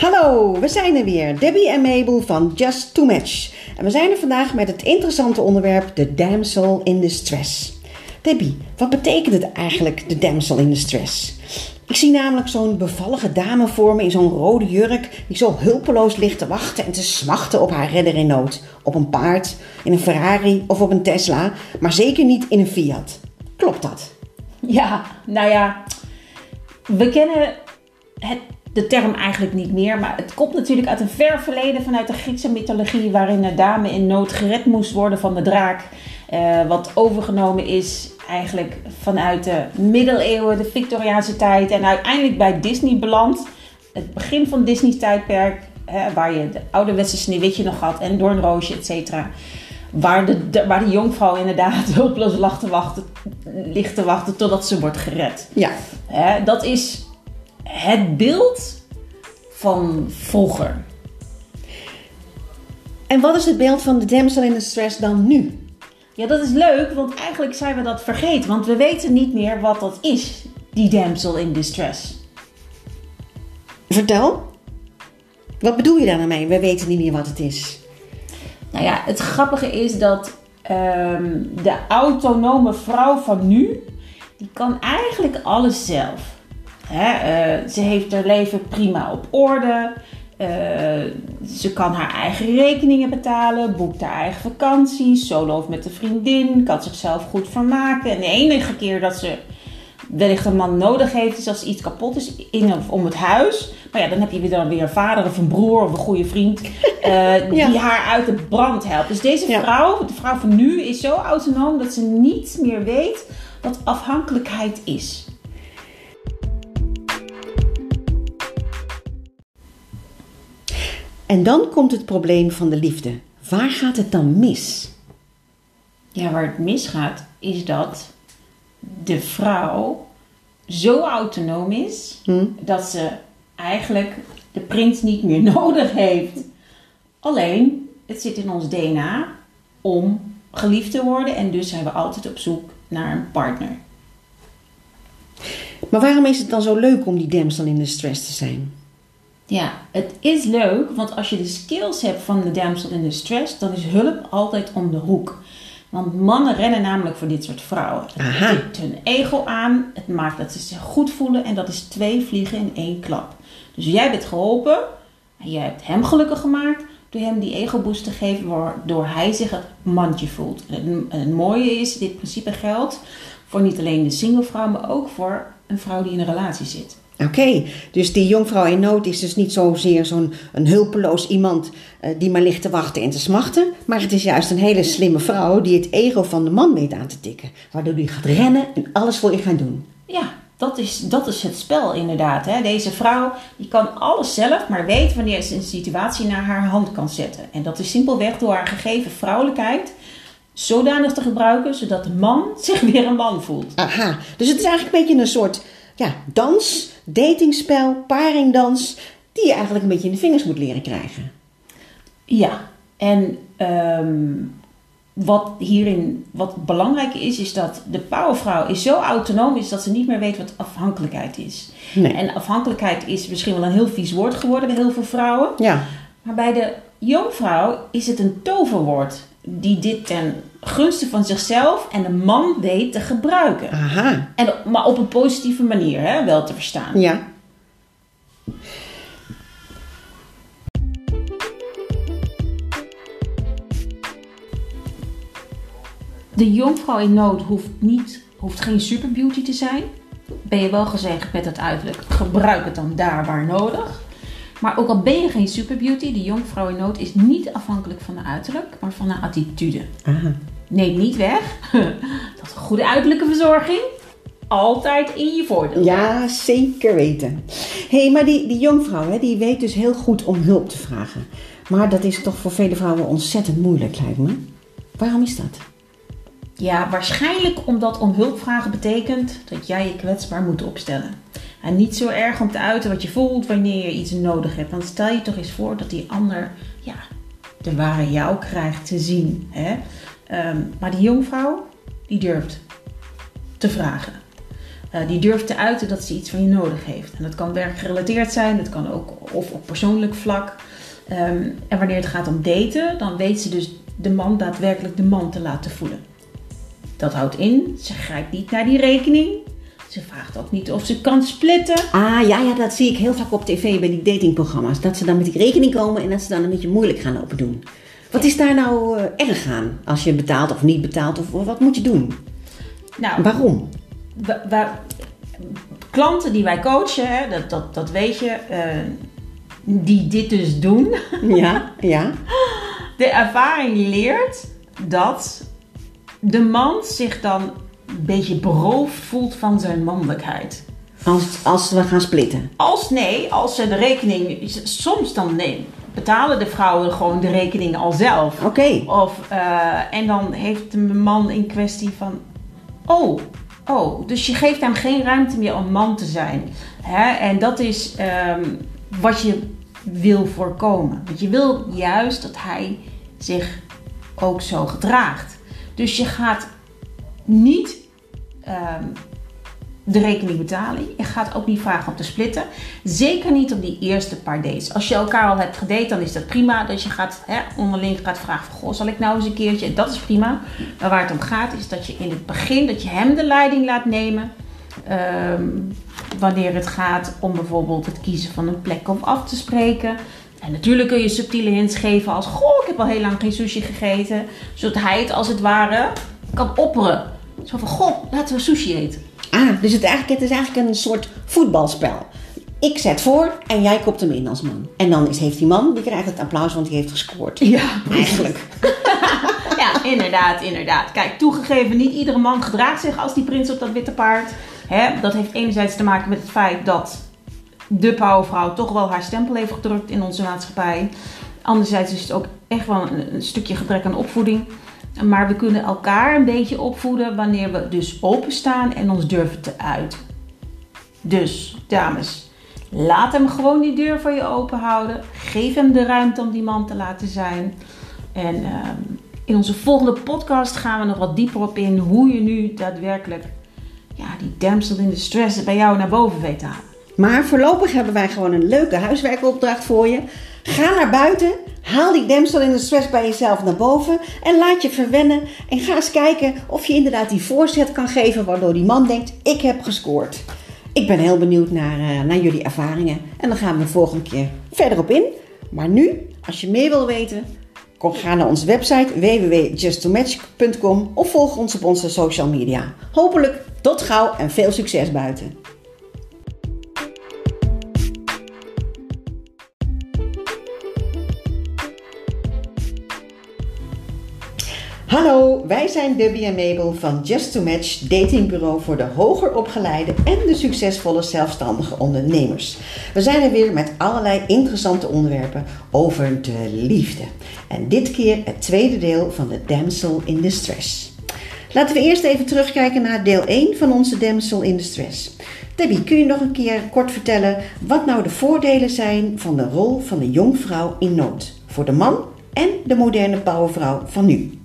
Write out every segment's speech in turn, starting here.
Hallo, we zijn er weer. Debbie en Mabel van Just Too Much. En we zijn er vandaag met het interessante onderwerp de damsel in distress. Debbie, wat betekent het eigenlijk, de damsel in distress? Ik zie namelijk zo'n bevallige dame voor me in zo'n rode jurk die zo hulpeloos ligt te wachten en te smachten op haar redder in nood. Op een paard, in een Ferrari of op een Tesla, maar zeker niet in een Fiat. Klopt dat? Ja, nou ja, we kennen het, de term eigenlijk niet meer, maar het komt natuurlijk uit een ver verleden vanuit de Griekse mythologie, waarin een dame in nood gered moest worden van de draak. Eh, wat overgenomen is eigenlijk vanuit de middeleeuwen, de Victoriaanse tijd en uiteindelijk bij Disney beland. Het begin van Disney's tijdperk, hè, waar je de ouderwetse Sneeuwwitje nog had en Doornroosje, et cetera. Waar de, de, waar de jonkvrouw inderdaad hulpeloos lag te wachten, ligt te wachten totdat ze wordt gered. Ja. Hè, dat is het beeld van vroeger. En wat is het beeld van de damsel in distress dan nu? Ja, dat is leuk, want eigenlijk zijn we dat vergeten. Want we weten niet meer wat dat is, die damsel in distress. Vertel. Wat bedoel je daar nou mee? We weten niet meer wat het is. Nou ja, het grappige is dat ehm, de autonome vrouw van nu, die kan eigenlijk alles zelf. Hè, eh, ze heeft haar leven prima op orde. Eh, ze kan haar eigen rekeningen betalen, boekt haar eigen vakantie, solo of met een vriendin, kan zichzelf goed vermaken. En de enige keer dat ze wellicht een man nodig heeft, is als iets kapot is in of om het huis. Maar ja, dan heb je weer dan weer een vader of een broer of een goede vriend uh, Ja. die haar uit de brand helpt. Dus deze Ja. vrouw, de vrouw van nu, is zo autonoom dat ze niet meer weet wat afhankelijkheid is. En dan komt het probleem van de liefde. Waar gaat het dan mis? Ja, waar het misgaat is dat de vrouw zo autonoom is Hm? dat ze eigenlijk de prins niet meer nodig heeft. Alleen, het zit in ons DNA om geliefd te worden en dus zijn we altijd op zoek naar een partner. Maar waarom is het dan zo leuk om die damsel in distress te zijn? Ja, het is leuk, want als je de skills hebt van de damsel in distress, dan is hulp altijd om de hoek. Want mannen rennen namelijk voor dit soort vrouwen. Het tikt hun ego aan, het maakt dat ze zich goed voelen en dat is twee vliegen in één klap. Dus jij bent geholpen en jij hebt hem gelukkig gemaakt door hem die ego-boost te geven waardoor hij zich het mandje voelt. En het, het mooie is, dit principe geldt voor niet alleen de single vrouw, maar ook voor een vrouw die in een relatie zit. Oké, dus die jongvrouw in nood is dus niet zozeer zo'n een hulpeloos iemand eh, die maar ligt te wachten en te smachten. Maar het is juist een hele slimme vrouw die het ego van de man weet aan te tikken. Waardoor die gaat rennen en alles voor je gaat doen. Ja, dat is, dat is het spel inderdaad. Hè. Deze vrouw die kan alles zelf, maar weet wanneer ze een situatie naar haar hand kan zetten. En dat is simpelweg door haar gegeven vrouwelijkheid zodanig te gebruiken, zodat de man zich weer een man voelt. Aha, dus het is eigenlijk een beetje een soort ja, dans, datingspel, paringdans, die je eigenlijk een beetje in de vingers moet leren krijgen. Ja, en ehm, wat hierin wat belangrijk is, is dat de powervrouw is zo autonoom is dat ze niet meer weet wat afhankelijkheid is. Nee. En afhankelijkheid is misschien wel een heel vies woord geworden bij heel veel vrouwen. Ja, Maar bij de jongvrouw is het een toverwoord die dit ten gunste van zichzelf en de man weet te gebruiken. aha, En, maar op een positieve manier, hè, wel te verstaan. ja. De jongvrouw in nood hoeft, niet, hoeft geen superbeauty te zijn. Ben je wel gezegd met het uiterlijk, gebruik het dan daar waar nodig. Maar ook al ben je geen superbeauty, de jongvrouw in nood is niet afhankelijk van de uiterlijk, maar van de attitude. Aha. Neem niet weg dat een goede uiterlijke verzorging altijd in je voordeel Ja, zeker weten. Hé, hey, maar die, die jongvrouw, hè, die weet dus heel goed om hulp te vragen. Maar dat is toch voor vele vrouwen ontzettend moeilijk, lijkt me. Waarom is dat? Ja, waarschijnlijk omdat om hulp vragen betekent dat jij je kwetsbaar moet opstellen. En niet zo erg om te uiten wat je voelt wanneer je iets nodig hebt. Want stel je toch eens voor dat die ander ja, de ware jou krijgt te zien. Hè? Ehm, maar die jongvrouw, die durft te vragen. eh, die durft te uiten dat ze iets van je nodig heeft. En dat kan werkgerelateerd zijn, dat kan ook of op persoonlijk vlak. Ehm, en wanneer het gaat om daten, dan weet ze dus de man daadwerkelijk de man te laten voelen. Dat houdt in, ze grijpt niet naar die rekening. Ze vraagt ook niet of ze kan splitten. Ah, ja, ja, dat zie ik heel vaak op tv bij die datingprogramma's. Dat ze dan met die rekening komen en dat ze dan een beetje moeilijk gaan lopen doen. Wat is daar nou eh, erg aan? Als je betaalt of niet betaalt, of, of wat moet je doen? Nou, Waarom? wa- wa- klanten die wij coachen, hè, dat, dat, dat weet je, eh, die dit dus doen. Ja, ja. De ervaring leert dat de man zich dan een beetje beroofd voelt van zijn mannelijkheid. Als, als we gaan splitten. Als nee, als ze de rekening, soms dan nee, betalen de vrouwen gewoon de rekening al zelf. Oké. Of, eh, en dan heeft de man in kwestie van, oh, oh, dus je geeft hem geen ruimte meer om man te zijn. Hè? En dat is ehm, wat je wil voorkomen. Want je wil juist dat hij zich ook zo gedraagt. Dus je gaat niet ehm, de rekening betalen. Je gaat ook niet vragen om te splitten. Zeker niet op die eerste paar dates. Als je elkaar al hebt gedate, dan is dat prima. Dat je gaat, hè, onderling gaat vragen van... Goh, zal ik nou eens een keertje? Dat is prima. Maar waar het om gaat is dat je in het begin... dat je hem de leiding laat nemen. Ehm, wanneer het gaat om bijvoorbeeld het kiezen van een plek om af te spreken. En natuurlijk kun je subtiele hints geven als... Goh, ik heb al heel lang geen sushi gegeten. Zodat hij het als het ware kan opperen. Zo van, goh, laten we sushi eten. Ah, dus het, eigenlijk, het is eigenlijk een soort voetbalspel. Ik zet voor en jij kopt hem in als man. En dan is, heeft die man, die krijgt het applaus, want die heeft gescoord. Ja, Eigenlijk. Ja, inderdaad, inderdaad. Kijk, toegegeven, niet iedere man gedraagt zich als die prins op dat witte paard. Dat heeft enerzijds te maken met het feit dat de powervrouw toch wel haar stempel heeft gedrukt in onze maatschappij. Anderzijds is het ook echt wel een, stukje gebrek aan opvoeding. Maar we kunnen elkaar een beetje opvoeden wanneer we dus openstaan en ons durven te uiten. Dus, dames, laat hem gewoon die deur voor je open houden. Geef hem de ruimte om die man te laten zijn. En ehm, in onze volgende podcast gaan we nog wat dieper op in hoe je nu daadwerkelijk ja, die damsel in distress bij jou naar boven weet te halen. Maar voorlopig hebben wij gewoon een leuke huiswerkopdracht voor je. Ga naar buiten, haal die damsel in de stress bij jezelf naar boven en laat je verwennen. En ga eens kijken of je inderdaad die voorzet kan geven waardoor die man denkt, ik heb gescoord. Ik ben heel benieuwd naar, eh, naar jullie ervaringen en dan gaan we de volgende keer verder op in. Maar nu, als je meer wil weten, kom, ga naar onze website www.justtomatch.com of volg ons op onze social media. Hopelijk tot gauw en veel succes buiten. Hallo, wij zijn Debbie en Mabel van Just to Match, datingbureau voor de hoger opgeleide en de succesvolle zelfstandige ondernemers. We zijn er weer met allerlei interessante onderwerpen over de liefde. En dit keer het tweede deel van de Damsel in Distress. Laten we eerst even terugkijken naar deel 1 van onze Damsel in Distress. Debbie, kun je nog een keer kort vertellen wat nou de voordelen zijn van de rol van de jongvrouw in nood voor de man en de moderne powervrouw van nu?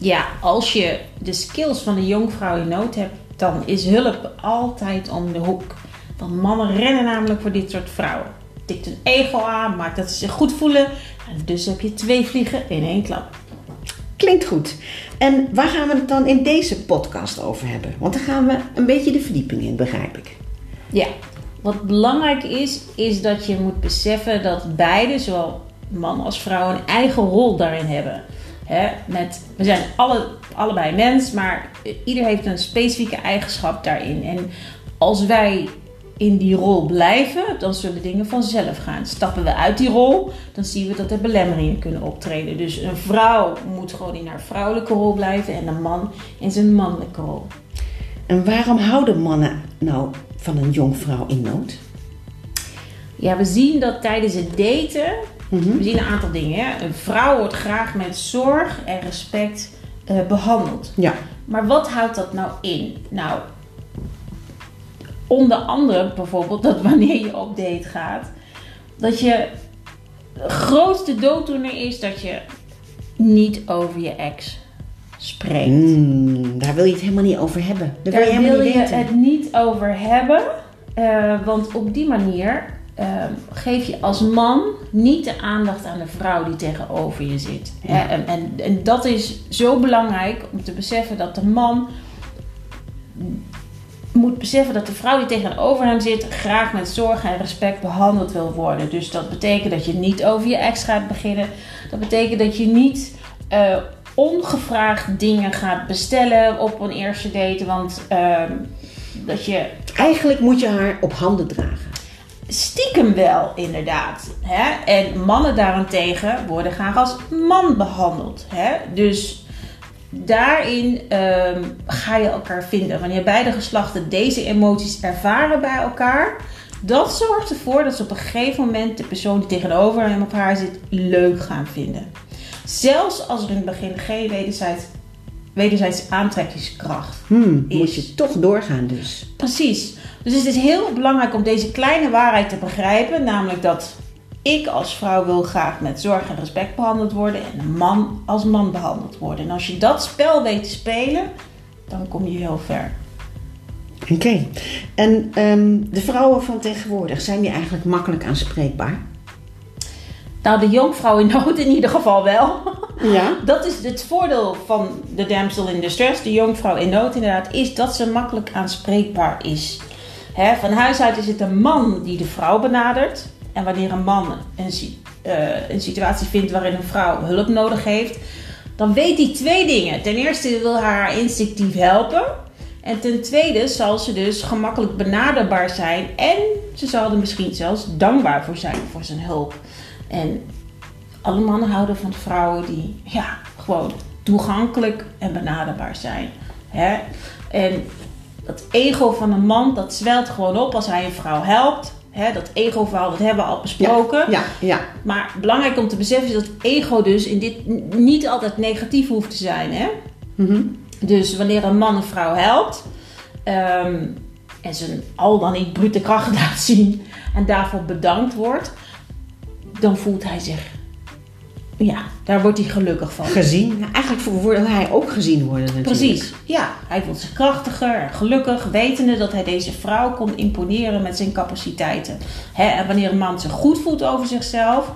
Ja, als je de skills van de jonkvrouw in nood hebt, dan is hulp altijd om de hoek. Want mannen rennen namelijk voor dit soort vrouwen. Tikt hun ego aan, maakt dat ze zich goed voelen. En dus heb je twee vliegen in één klap. Klinkt goed. En waar gaan we het dan in deze podcast over hebben? Want dan gaan we een beetje de verdieping in, begrijp ik. Ja, wat belangrijk is, is dat je moet beseffen dat beide, zowel man als vrouw, een eigen rol daarin hebben. Hè, met, we zijn alle, allebei mens, maar ieder heeft een specifieke eigenschap daarin. En als wij in die rol blijven, dan zullen dingen vanzelf gaan. Stappen we uit die rol, dan zien we dat er belemmeringen kunnen optreden. Dus een vrouw moet gewoon in haar vrouwelijke rol blijven en een man in zijn mannelijke rol. En waarom houden mannen nou van een jongvrouw in nood? Ja, we zien dat tijdens het daten, Mhm. we zien een aantal dingen. Hè? Een vrouw wordt graag met zorg en respect eh, behandeld. Ja. Maar wat houdt dat nou in? Nou, onder andere bijvoorbeeld dat wanneer je op date gaat, dat je grootste dooddoener is dat je niet over je ex spreekt. Hmm, daar wil je het helemaal niet over hebben. Daar wil je wil niet het niet over hebben, eh, want op die manier eh, geef je als man niet de aandacht aan de vrouw die tegenover je zit. Hè? En, en, en dat is zo belangrijk om te beseffen dat de man moet beseffen dat de vrouw die tegenover hem zit graag met zorg en respect behandeld wil worden. Dus dat betekent dat je niet over je ex gaat beginnen. Dat betekent dat je niet eh, ongevraagd dingen gaat bestellen op een eerste date. Want ehm, dat je Eigenlijk moet je haar op handen dragen. Stiekem wel, inderdaad. Hè? En mannen daarentegen worden graag als man behandeld. Hè? Dus daarin ehm, ga je elkaar vinden. Wanneer beide geslachten deze emoties ervaren bij elkaar, dat zorgt ervoor dat ze op een gegeven moment de persoon die tegenover hem of haar zit leuk gaan vinden. Zelfs als er in het begin geen wederzijds, wederzijds aantrekkingskracht Hmm, Is. moet je toch doorgaan dus. Precies. Dus het is heel belangrijk om deze kleine waarheid te begrijpen. Namelijk dat ik als vrouw wil graag met zorg en respect behandeld worden. En een man als man behandeld worden. En als je dat spel weet te spelen, dan kom je heel ver. Oké. En ehm, de vrouwen van tegenwoordig, zijn die eigenlijk makkelijk aanspreekbaar? Nou, de jonkvrouw in nood in ieder geval wel. Ja. Dat is het voordeel van de damsel in distress, de jonkvrouw in nood inderdaad, is dat ze makkelijk aanspreekbaar is. Van huis uit is het een man die de vrouw benadert. En wanneer een man een, eh, een situatie vindt waarin een vrouw hulp nodig heeft, dan weet hij twee dingen. Ten eerste wil haar instinctief helpen. En ten tweede zal ze dus gemakkelijk benaderbaar zijn. En ze zal er misschien zelfs dankbaar voor zijn voor zijn hulp. En alle mannen houden van vrouwen die ja, gewoon toegankelijk en benaderbaar zijn. Hè? En dat ego van een man, dat zwelt gewoon op als hij een vrouw helpt. Hè? Dat ego-verhaal, dat hebben we al besproken. Ja, ja. Maar belangrijk om te beseffen is dat ego dus in dit niet altijd negatief hoeft te zijn. Hè? Mhm. Dus wanneer een man een vrouw helpt ehm, en zijn al dan niet brute kracht laat zien en daarvoor bedankt wordt, dan voelt hij zich, ja, daar wordt hij gelukkig van. Gezien. Ja, eigenlijk wil hij ook gezien worden natuurlijk. Precies, ja. Hij voelt zich krachtiger en gelukkig, wetende dat hij deze vrouw kon imponeren met zijn capaciteiten. Hè, en wanneer een man zich goed voelt over zichzelf,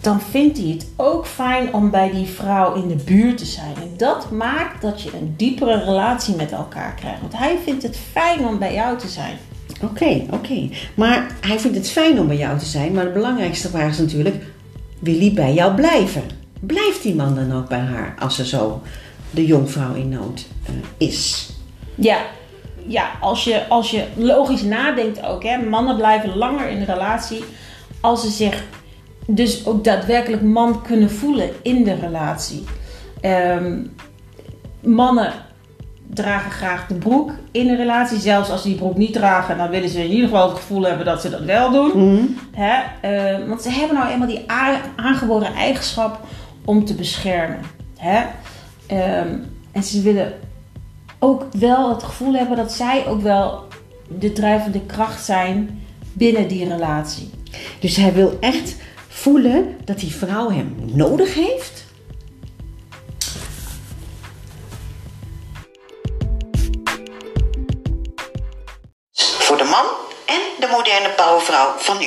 dan vindt hij het ook fijn om bij die vrouw in de buurt te zijn. En dat maakt dat je een diepere relatie met elkaar krijgt. Want hij vindt het fijn om bij jou te zijn. Oké, oké. Maar hij vindt het fijn om bij jou te zijn. Maar de belangrijkste vraag is natuurlijk: wil hij bij jou blijven? Blijft die man dan ook bij haar als ze zo de jonkvrouw in nood eh, is? Ja, ja als, je, als je logisch nadenkt ook, hè, mannen blijven langer in de relatie als ze zich dus ook daadwerkelijk man kunnen voelen in de relatie. Ehm, mannen dragen graag de broek in een relatie. Zelfs als ze die broek niet dragen, dan willen ze in ieder geval het gevoel hebben dat ze dat wel doen. Mhm. Hè? Eh, want ze hebben nou eenmaal die aangeboren eigenschap om te beschermen. Hè? Ehm, en ze willen ook wel het gevoel hebben dat zij ook wel de drijvende kracht zijn binnen die relatie. Dus hij wil echt voelen dat die vrouw hem nodig heeft? Powervrouw van nu.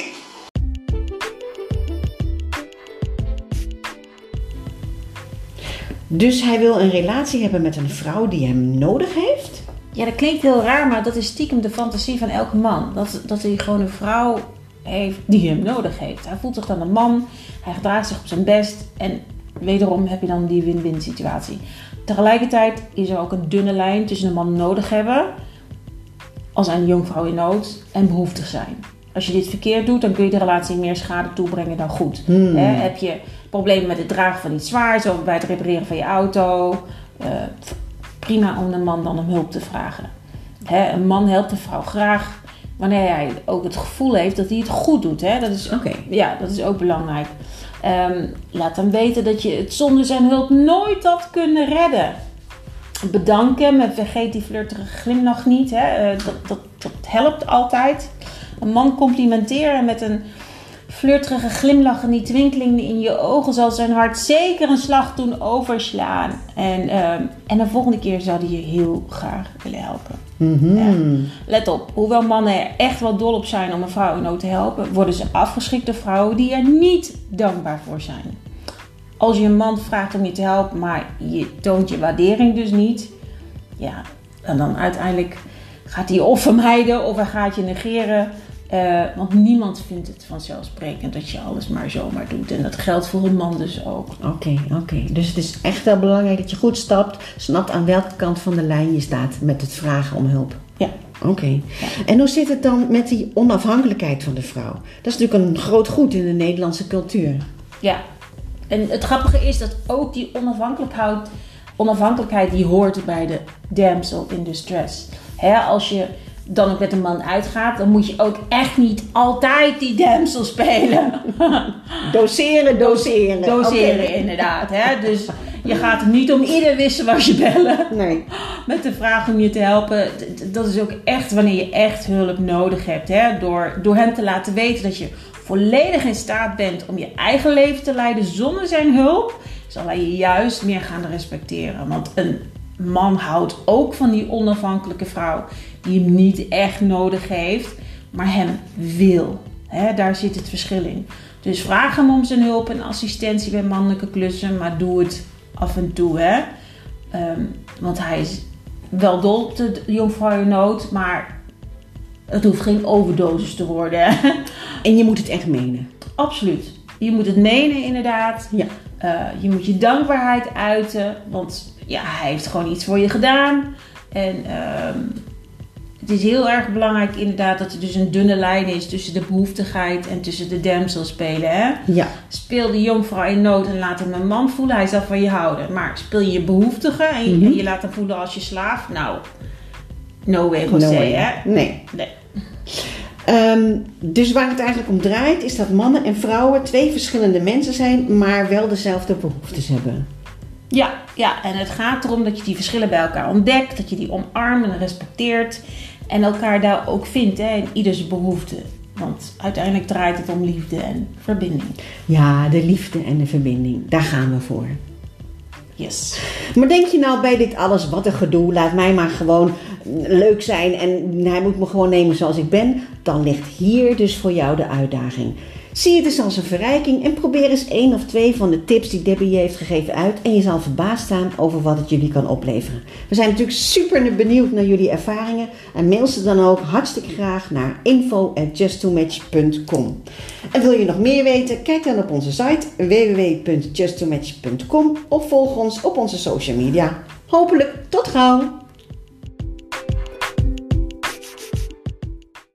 Dus hij wil een relatie hebben met een vrouw die hem nodig heeft? Ja, dat klinkt heel raar, maar dat is stiekem de fantasie van elke man. Dat, dat hij gewoon een vrouw heeft die hem nodig heeft. Hij voelt zich dan een man, hij gedraagt zich op zijn best en wederom heb je dan die win-win situatie. Tegelijkertijd is er ook een dunne lijn tussen een man nodig hebben als een jonkvrouw in nood en behoeftig zijn. Als je dit verkeerd doet, dan kun je de relatie meer schade toebrengen dan goed. Hmm. Heb je problemen met het dragen van iets zwaars of bij het repareren van je auto, eh, prima om de man dan om hulp te vragen. Een man helpt een vrouw graag wanneer hij ook het gevoel heeft dat hij het goed doet. Dat, is, ja, dat is ook belangrijk. Ehm, laat hem weten dat je het zonder zijn hulp nooit had kunnen redden. Bedank hem en vergeet die flirterige glimlach niet. Eh, dat, dat, dat helpt altijd. Een man complimenteren met een flirterige glimlach en die twinkeling in je ogen zal zijn hart zeker een slag doen overslaan. En, ehm, en de volgende keer zou hij je heel graag willen helpen. Mhm. Let op, hoewel mannen er echt wel dol op zijn om een vrouw in nood te helpen, worden ze afgeschrikt door vrouwen die er niet dankbaar voor zijn. Als je een man vraagt om je te helpen, maar je toont je waardering dus niet, ja, en dan uiteindelijk gaat hij of vermijden of hij gaat je negeren. Eh, want niemand vindt het vanzelfsprekend dat je alles maar zomaar doet. En dat geldt voor een man dus ook. Oké, oké. Dus het is echt wel belangrijk dat je goed stapt, snapt aan welke kant van de lijn je staat met het vragen om hulp. Ja. Oké. En hoe zit het dan met die onafhankelijkheid van de vrouw? Dat is natuurlijk een groot goed in de Nederlandse cultuur. Ja, en het grappige is dat ook die onafhankelijkheid, onafhankelijkheid die hoort bij de damsel in distress. Hè, als je dan ook met een man uitgaat, dan moet je ook echt niet altijd die damsel spelen. Doseren, doseren. Doseren inderdaad. Hè? Dus je gaat niet om ieder wisselwasje bellen Nee. met de vraag om je te helpen. Dat is ook echt wanneer je echt hulp nodig hebt. Hè? Door, door hem te laten weten dat je volledig in staat bent om je eigen leven te leiden zonder zijn hulp, zal hij je juist meer gaan respecteren. Want een man houdt ook van die onafhankelijke vrouw die hem niet echt nodig heeft, maar hem wil. Daar zit het verschil in. Dus vraag hem om zijn hulp en assistentie bij mannelijke klussen, maar doe het af en toe. Hè? Ehm, want hij is wel dol op de jonkvrouw in nood, maar het hoeft geen overdosis te worden. En je moet het echt menen. Absoluut. Je moet het menen inderdaad. Ja. Eh, je moet je dankbaarheid uiten, want ja, hij heeft gewoon iets voor je gedaan. En ehm, het is heel erg belangrijk inderdaad dat er dus een dunne lijn is tussen de behoeftigheid en tussen de damsel spelen. Hè? Ja. Speel de jonkvrouw in nood en laat hem een man voelen, hij zal van je houden. Maar speel je je behoeftige en je, Mhm. en je laat hem voelen als je slaaf, nou, no way, No José, way. hè? Nee. Nee. Ehm, dus waar het eigenlijk om draait, is dat mannen en vrouwen twee verschillende mensen zijn, maar wel dezelfde behoeftes hebben. Ja, ja, en het gaat erom dat je die verschillen bij elkaar ontdekt, dat je die omarmt en respecteert en elkaar daar ook vindt hè, in ieders behoefte. Want uiteindelijk draait het om liefde en verbinding. Ja, de liefde en de verbinding, daar gaan we voor. Yes. Maar denk je nou bij dit alles, wat een gedoe, laat mij maar gewoon leuk zijn en hij moet me gewoon nemen zoals ik ben, dan ligt hier dus voor jou de uitdaging. Zie het dus als een verrijking en probeer eens één of twee van de tips die Debbie je heeft gegeven uit en je zal verbaasd staan over wat het jullie kan opleveren. We zijn natuurlijk super benieuwd naar jullie ervaringen en mail ze dan ook hartstikke graag naar info@justtomatch.com. En wil je nog meer weten? Kijk dan op onze site www.justtomatch.com of volg ons op onze social media. Hopelijk tot gauw!